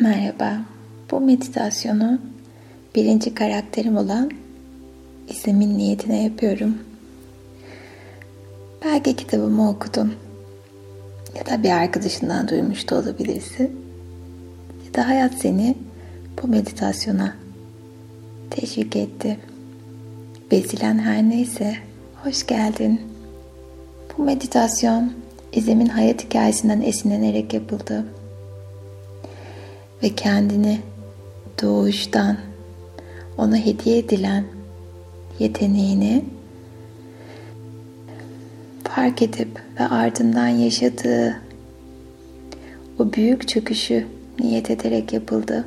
Merhaba. Bu meditasyonu birinci karakterim olan İzlem'in niyetine yapıyorum. Belki kitabımı okudun. Ya da bir arkadaşından duymuş da olabilirsin. Ya da hayat seni bu meditasyona teşvik etti. Vesilen her neyse hoş geldin. Bu meditasyon İzlem'in hayat hikayesinden esinlenerek yapıldı ve kendini doğuştan ona hediye edilen yeteneğini fark edip ve ardından yaşadığı o büyük çöküşü niyet ederek yapıldı.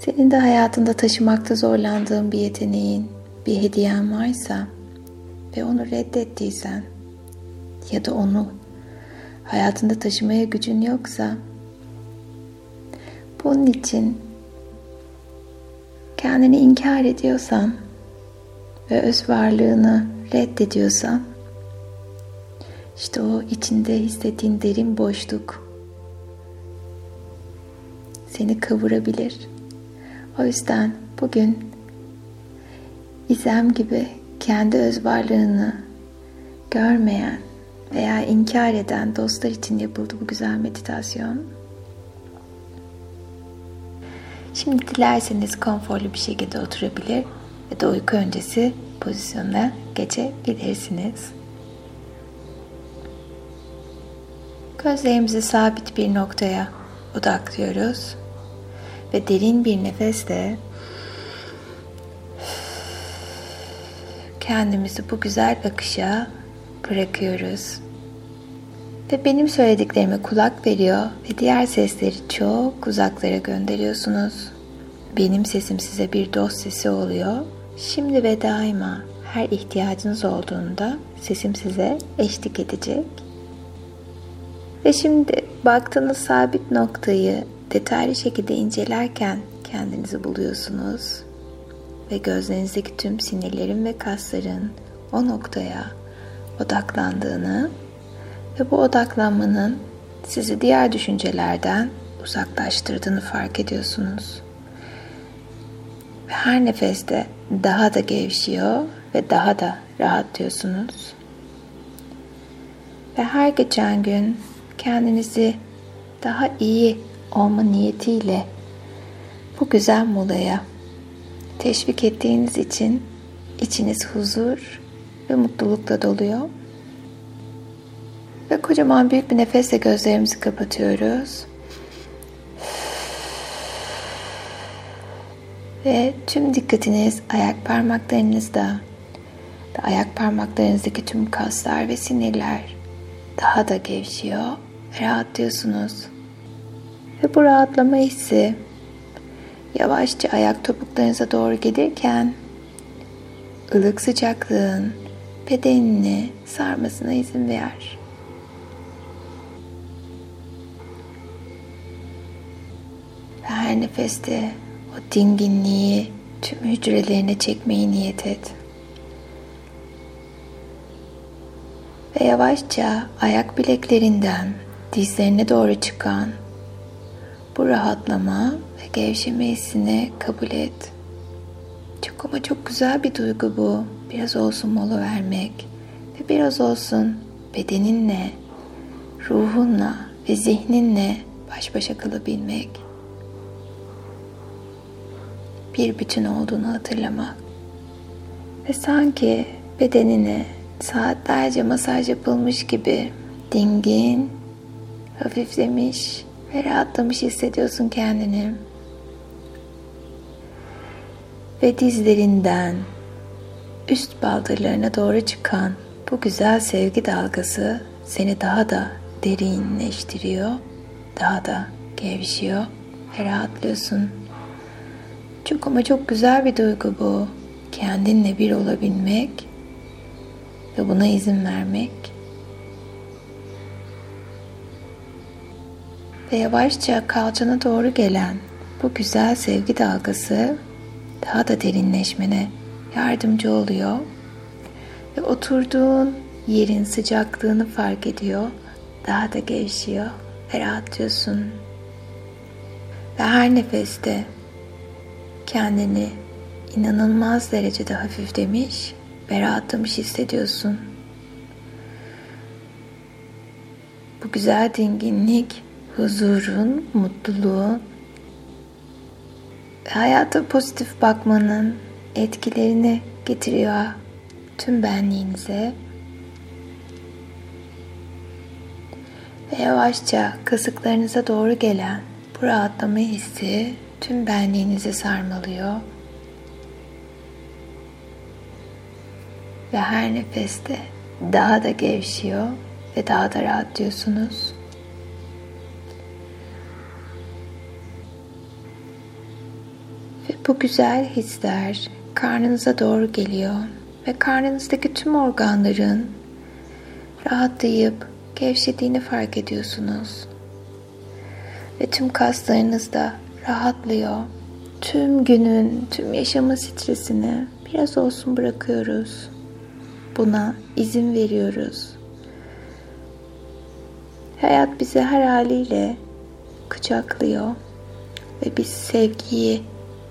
Senin de hayatında taşımakta zorlandığın bir yeteneğin, bir hediyen varsa ve onu reddettiysen ya da onu hayatında taşımaya gücün yoksa bunun için kendini inkar ediyorsan ve öz varlığını reddediyorsan işte o içinde hissettiğin derin boşluk seni kavurabilir. O yüzden bugün İzem gibi kendi öz varlığını görmeyen veya inkar eden dostlar için yapıldı bu güzel meditasyon. Şimdi dilerseniz konforlu bir şekilde oturabilir ya da uyku öncesi pozisyonuna geçebilirsiniz. Gözlerimizi sabit bir noktaya odaklıyoruz ve derin bir nefesle kendimizi bu güzel akışa bırakıyoruz. Ve benim söylediklerime kulak veriyor ve diğer sesleri çok uzaklara gönderiyorsunuz. Benim sesim size bir dost sesi oluyor. Şimdi ve daima her ihtiyacınız olduğunda sesim size eşlik edecek. Ve şimdi baktığınız sabit noktayı detaylı şekilde incelerken kendinizi buluyorsunuz. Ve gözlerinizdeki tüm sinirlerin ve kasların o noktaya odaklandığını ve bu odaklanmanın sizi diğer düşüncelerden uzaklaştırdığını fark ediyorsunuz. Ve her nefeste daha da gevşiyor ve daha da rahatlıyorsunuz. Ve her geçen gün kendinizi daha iyi olma niyetiyle bu güzel molaya teşvik ettiğiniz için içiniz huzur ve mutlulukla doluyor. Ve kocaman büyük bir nefesle gözlerimizi kapatıyoruz. Ve tüm dikkatiniz ayak parmaklarınızda ve ayak parmaklarınızdaki tüm kaslar ve sinirler daha da gevşiyor ve rahatlıyorsunuz. Ve bu rahatlama hissi yavaşça ayak topuklarınıza doğru gelirken ılık sıcaklığın bedenini sarmasına izin ver. Her nefeste o dinginliği tüm hücrelerine çekmeyi niyet et. Ve yavaşça ayak bileklerinden dizlerine doğru çıkan bu rahatlama ve gevşeme hissini kabul et. Çok ama çok güzel bir duygu bu. Biraz olsun mola vermek ve biraz olsun bedeninle, ruhunla ve zihninle baş başa kalabilmek. Bir bütün olduğunu hatırlamak. Ve sanki bedenine saatlerce masaj yapılmış gibi dingin, hafiflemiş ve rahatlamış hissediyorsun kendini. Ve dizlerinden üst baldırlarına doğru çıkan bu güzel sevgi dalgası seni daha da derinleştiriyor, daha da gevşiyor ve rahatlıyorsun. Çok ama çok güzel bir duygu bu. Kendinle bir olabilmek ve buna izin vermek. Ve yavaşça kalçana doğru gelen bu güzel sevgi dalgası daha da derinleşmene yardımcı oluyor. Ve oturduğun yerin sıcaklığını fark ediyor. Daha da gevşiyor ve rahatlıyorsun. Ve her nefeste kendini inanılmaz derecede hafiflemiş ve rahatlamış hissediyorsun. Bu güzel dinginlik, huzurun, mutluluğun ve hayata pozitif bakmanın etkilerini getiriyor tüm benliğinize. Ve yavaşça kasıklarınıza doğru gelen bu rahatlama hissi tüm benliğinizi sarmalıyor. Ve her nefeste daha da gevşiyor ve daha da rahatlıyorsunuz. Ve bu güzel hisler karnınıza doğru geliyor ve karnınızdaki tüm organların rahatlayıp gevşediğini fark ediyorsunuz. Ve tüm kaslarınız da rahatlıyor. Tüm günün, tüm yaşamın stresini biraz olsun bırakıyoruz. Buna izin veriyoruz. Hayat bizi her haliyle kucaklıyor ve biz sevgiyi,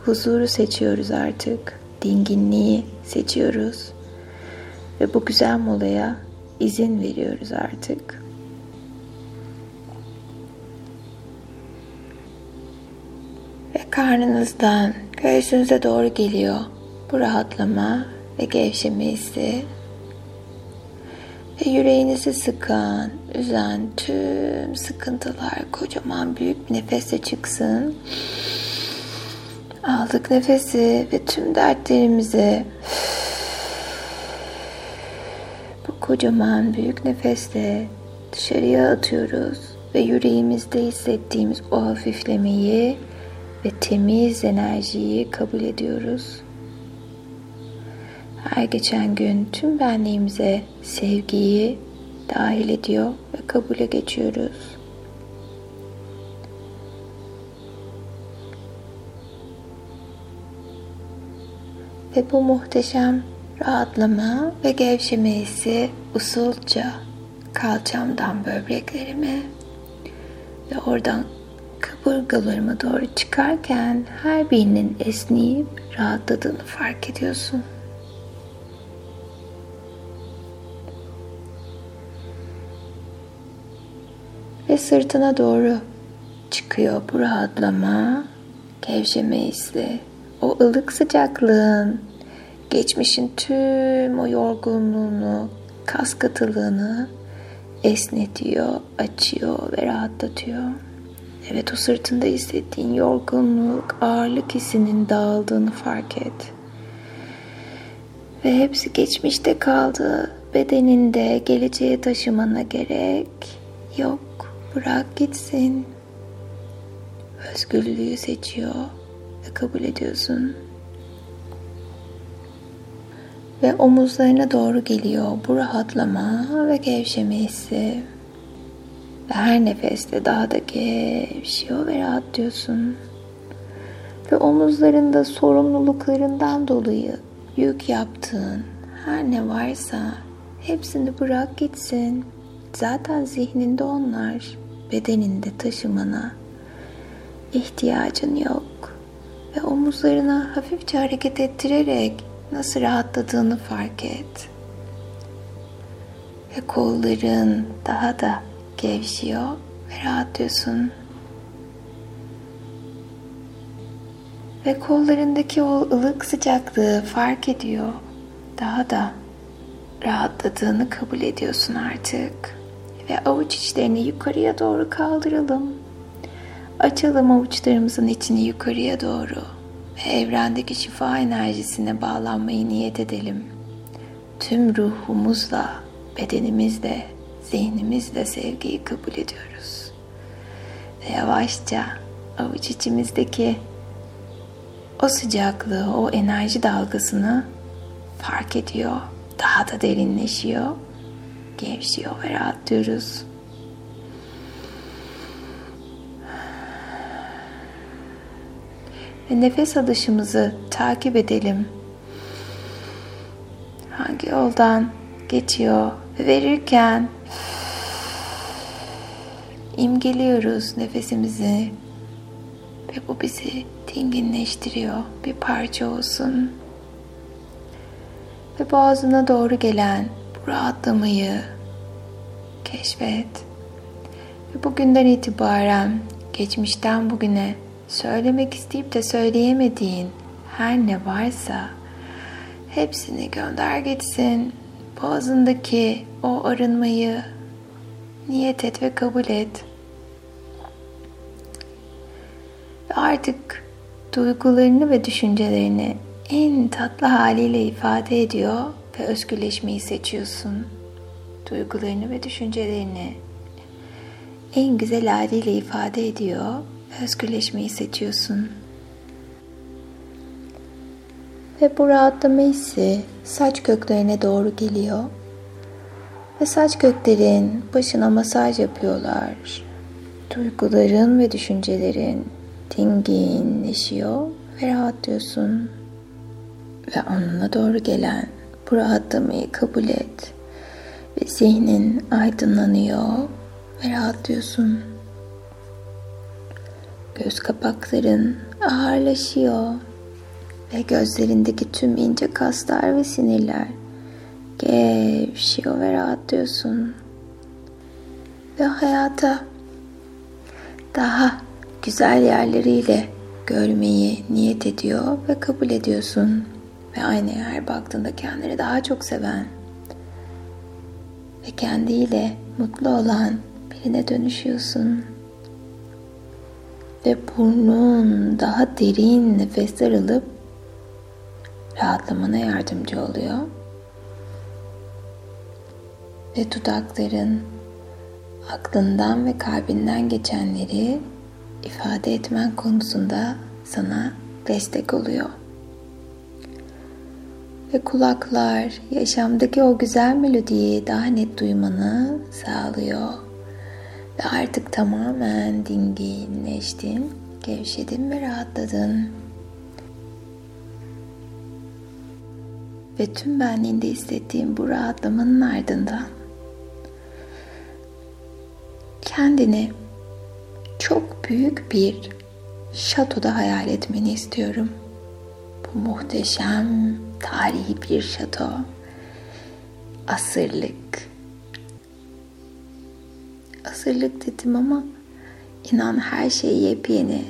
huzuru seçiyoruz artık. Dinginliği seçiyoruz. Ve bu güzel molaya izin veriyoruz artık. Ve karnınızdan göğsünüze doğru geliyor bu rahatlama ve gevşeme hissi. Ve yüreğinizi sıkan, üzen tüm sıkıntılar kocaman büyük bir nefesle çıksın. Aldık nefesi ve tüm dertlerimizi bu kocaman büyük nefesle dışarıya atıyoruz ve yüreğimizde hissettiğimiz o hafiflemeyi ve temiz enerjiyi kabul ediyoruz. Her geçen gün tüm benliğimize sevgiyi dahil ediyor ve kabule geçiyoruz. Ve bu muhteşem rahatlama ve gevşeme hissi usulca kalçamdan böbreklerime ve oradan kaburgalarıma doğru çıkarken her birinin esneyip rahatladığını fark ediyorsun. Ve sırtına doğru çıkıyor bu rahatlama, gevşeme hissi. O ılık sıcaklığın, geçmişin tüm o yorgunluğunu, kas katılığını esnetiyor, açıyor ve rahatlatıyor. Evet o sırtında hissettiğin yorgunluk, ağırlık hissinin dağıldığını fark et. Ve hepsi geçmişte kaldı. Bedeninde geleceğe taşımana gerek yok. Bırak gitsin. Özgürlüğü seçiyor ve kabul ediyorsun. Ve omuzlarına doğru geliyor bu rahatlama ve gevşeme hissi. Ve her nefeste daha da gevşiyor ve rahatlıyorsun. Ve omuzlarında sorumluluklarından dolayı yük yaptığın her ne varsa hepsini bırak gitsin. Zaten zihninde onlar, bedeninde taşımana ihtiyacın yok. Ve omuzlarına hafifçe hareket ettirerek nasıl rahatladığını fark et. Ve kolların daha da gevşiyor ve rahatlıyorsun. Ve kollarındaki o ılık sıcaklığı fark ediyor. Daha da rahatladığını kabul ediyorsun artık. Ve avuç içlerini yukarıya doğru kaldıralım. Açalım avuçlarımızın içini yukarıya doğru ve evrendeki şifa enerjisine bağlanmayı niyet edelim. Tüm ruhumuzla, bedenimizle, zihnimizle sevgiyi kabul ediyoruz. Ve yavaşça avuç içimizdeki o sıcaklığı, o enerji dalgasını fark ediyor. Daha da derinleşiyor, gevşiyor ve rahatlıyoruz. Ve nefes alışımızı takip edelim. Hangi yoldan geçiyor ve verirken imgeliyoruz nefesimizi. ve bu bizi dinginleştiriyor. Bir parça olsun. Ve boğazına doğru gelen bu rahatlamayı keşfet. Ve bugünden itibaren geçmişten bugüne söylemek isteyip de söyleyemediğin her ne varsa hepsini gönder gitsin. Boğazındaki o arınmayı niyet et ve kabul et. Ve artık duygularını ve düşüncelerini en tatlı haliyle ifade ediyor ve özgürleşmeyi seçiyorsun. Duygularını ve düşüncelerini en güzel haliyle ifade ediyor ve özgürleşmeyi seçiyorsun. Ve bu rahatlama hissi saç köklerine doğru geliyor. Ve saç köklerin başına masaj yapıyorlar. Duyguların ve düşüncelerin dinginleşiyor ve rahatlıyorsun. Ve onunla doğru gelen bu rahatlamayı kabul et. Ve zihnin aydınlanıyor ve rahatlıyorsun. Göz kapakların ağırlaşıyor ve gözlerindeki tüm ince kaslar ve sinirler gevşiyor ve rahatlıyorsun. Ve hayata daha güzel yerleriyle görmeyi niyet ediyor ve kabul ediyorsun. Ve aynaya her baktığında kendini daha çok seven ve kendiyle mutlu olan birine dönüşüyorsun. Ve burnun daha derin nefesler alıp rahatlamana yardımcı oluyor. Ve dudakların aklından ve kalbinden geçenleri ifade etmen konusunda sana destek oluyor. Ve kulaklar yaşamdaki o güzel melodiyi daha net duymanı sağlıyor. Ve artık tamamen dinginleştin, gevşedin ve rahatladın. Ve tüm benliğinde hissettiğim bu rahatlamanın ardından kendini çok büyük bir şatoda hayal etmeni istiyorum. Bu muhteşem tarihi bir şato. Asırlık. Asırlık dedim ama inan her şey yepyeni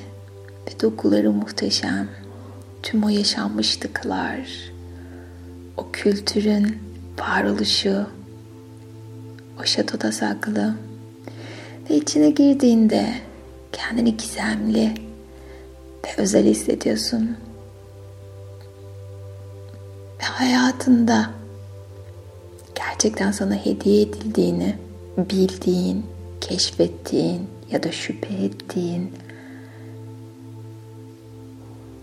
ve dokuları muhteşem. Tüm o yaşanmışlıklar, o kültürün varoluşu o şatoda saklı ve içine girdiğinde kendini gizemli ve özel hissediyorsun. Ve hayatında gerçekten sana hediye edildiğini bildiğin, keşfettiğin ya da şüphe ettiğin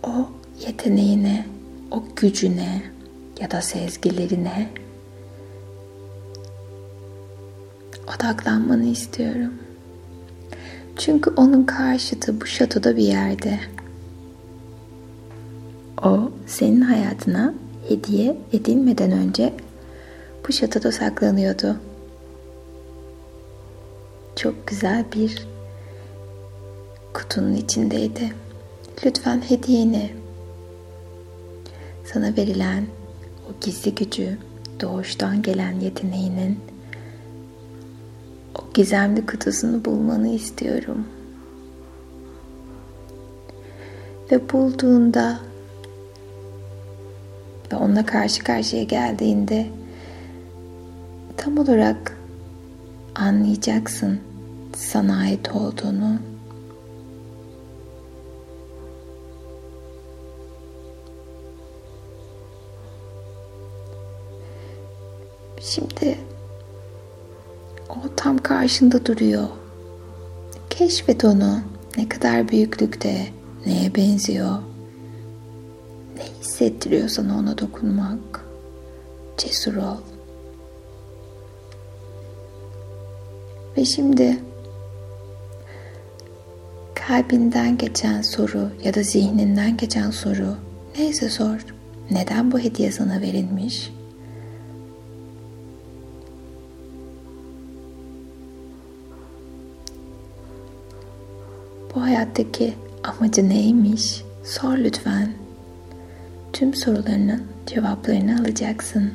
o yeteneğine, o gücüne ya da sezgilerine odaklanmanı istiyorum. Çünkü onun karşıtı bu şatoda bir yerde. O senin hayatına hediye edilmeden önce bu şatoda saklanıyordu. Çok güzel bir kutunun içindeydi. Lütfen hediyeni sana verilen o gizli gücü, doğuştan gelen yeteneğinin gizemli kutusunu bulmanı istiyorum. Ve bulduğunda ve onunla karşı karşıya geldiğinde tam olarak anlayacaksın sana ait olduğunu. Şimdi tam karşında duruyor. Keşfet onu. Ne kadar büyüklükte, neye benziyor? Ne hissettiriyor sana ona dokunmak? Cesur ol. Ve şimdi kalbinden geçen soru ya da zihninden geçen soru neyse sor. Neden bu hediye sana verilmiş? Hayattaki Amacı neymiş? Sor lütfen. Tüm sorularının cevaplarını alacaksın.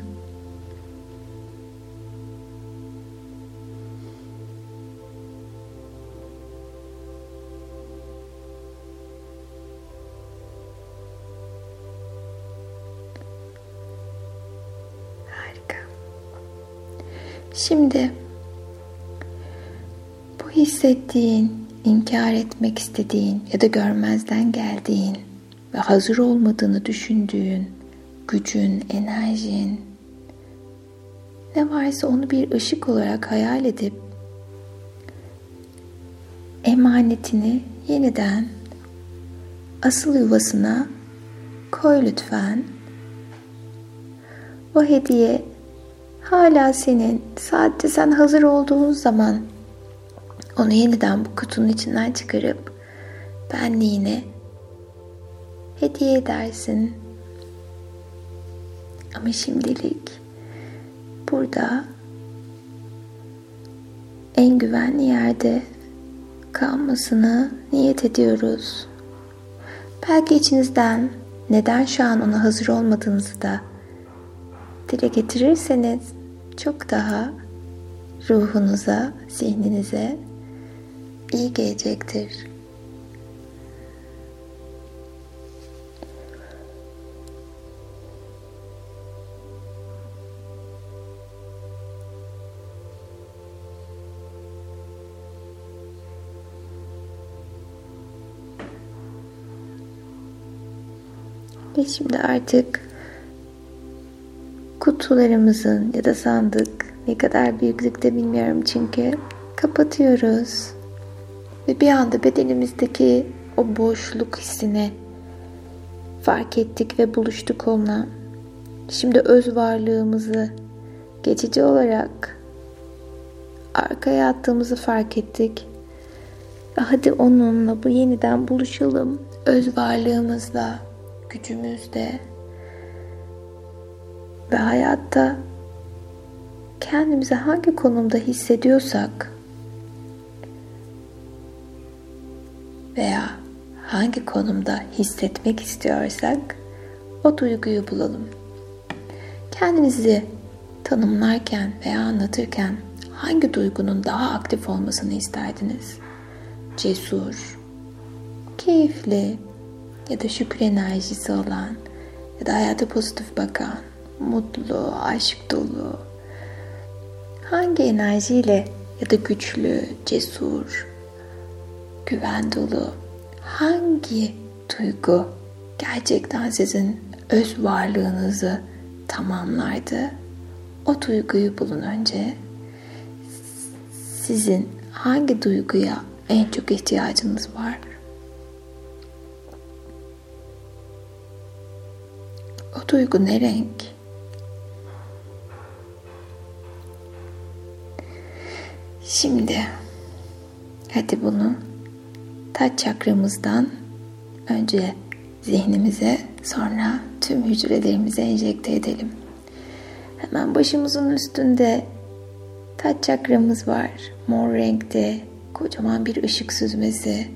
Şimdi bu hissettiğin, inkar etmek istediğin ya da görmezden geldiğin ve hazır olmadığını düşündüğün gücün, enerjin ne varsa onu bir ışık olarak hayal edip emanetini yeniden asıl yuvasına koy lütfen. O hediye hala senin. Sadece sen hazır olduğun zaman onu yeniden bu kutunun içinden çıkarıp benliğine hediye edersin. Ama şimdilik burada en güvenli yerde kalmasını niyet ediyoruz. Belki içinizden neden şu an ona hazır olmadığınızı da dile getirirseniz çok daha ruhunuza, zihninize iyi gelecektir. Ve şimdi artık kutularımızın ya da sandık ne kadar büyüklükte bilmiyorum çünkü kapatıyoruz. Ve bir anda bedenimizdeki o boşluk hissine fark ettik ve buluştuk onunla. Şimdi öz varlığımızı geçici olarak arkaya attığımızı fark ettik. Hadi onunla bu yeniden buluşalım. Öz varlığımızla, gücümüzle, ve hayatta kendimizi hangi konumda hissediyorsak veya hangi konumda hissetmek istiyorsak o duyguyu bulalım. Kendinizi tanımlarken veya anlatırken hangi duygunun daha aktif olmasını isterdiniz? Cesur, keyifli ya da şükür enerjisi olan ya da hayata pozitif bakan mutlu, aşk dolu, hangi enerjiyle ya da güçlü, cesur, güven dolu, hangi duygu gerçekten sizin öz varlığınızı tamamlardı? O duyguyu bulun önce. Sizin hangi duyguya en çok ihtiyacınız var? O duygu ne renk? Şimdi hadi bunu taç çakramızdan önce zihnimize sonra tüm hücrelerimize enjekte edelim. Hemen başımızın üstünde taç çakramız var. Mor renkte kocaman bir ışık süzmesi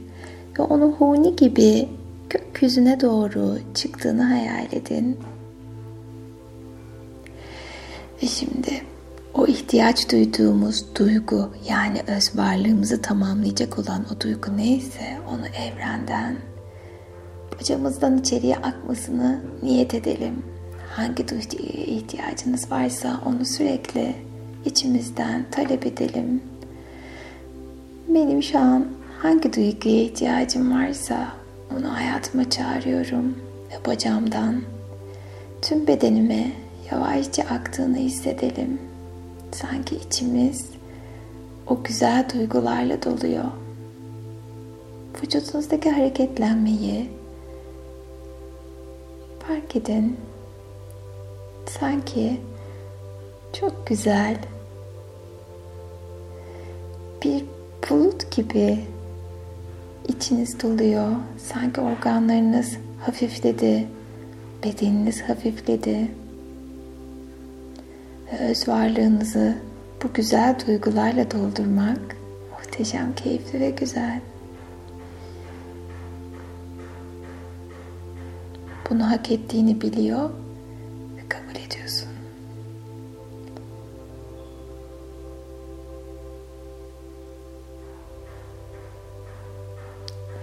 ve onu huni gibi gökyüzüne doğru çıktığını hayal edin. Ve şimdi o ihtiyaç duyduğumuz duygu yani öz varlığımızı tamamlayacak olan o duygu neyse onu evrenden hocamızdan içeriye akmasını niyet edelim. Hangi duyguya ihtiyacınız varsa onu sürekli içimizden talep edelim. Benim şu an hangi duyguya ihtiyacım varsa onu hayatıma çağırıyorum ve bacağımdan tüm bedenime yavaşça aktığını hissedelim. Sanki içimiz o güzel duygularla doluyor. Vücudunuzdaki hareketlenmeyi fark edin. Sanki çok güzel bir bulut gibi içiniz doluyor. Sanki organlarınız hafifledi, bedeniniz hafifledi öz varlığınızı bu güzel duygularla doldurmak muhteşem, keyifli ve güzel. bunu hak ettiğini biliyor ve kabul ediyorsun.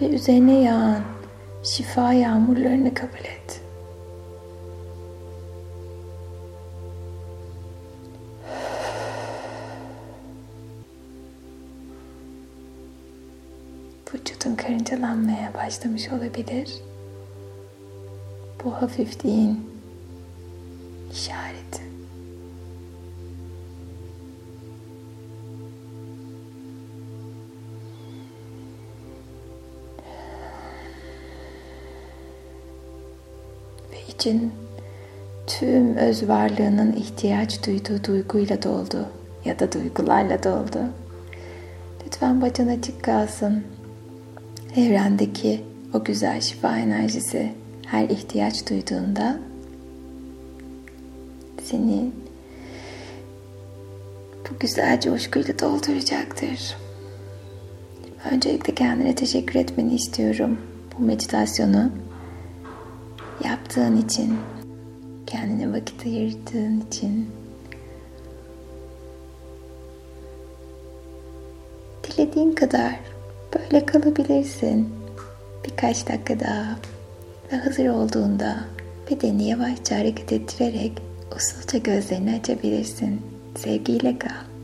Ve üzerine yağan şifa yağmurlarını kabul et. Vücudun karıncalanmaya başlamış olabilir. Bu hafifliğin işareti. Ve için tüm öz varlığının ihtiyaç duyduğu duyguyla doldu ya da duygularla doldu. Lütfen bacın açık kalsın. Evrendeki o güzel şifa enerjisi her ihtiyaç duyduğunda seni bu güzel coşkuyla dolduracaktır. Öncelikle kendine teşekkür etmeni istiyorum. Bu meditasyonu yaptığın için, kendine vakit ayırdığın için. Dilediğin kadar böyle kalabilirsin. Birkaç dakika daha ve hazır olduğunda bedeni yavaşça hareket ettirerek usulca gözlerini açabilirsin. Sevgiyle kal.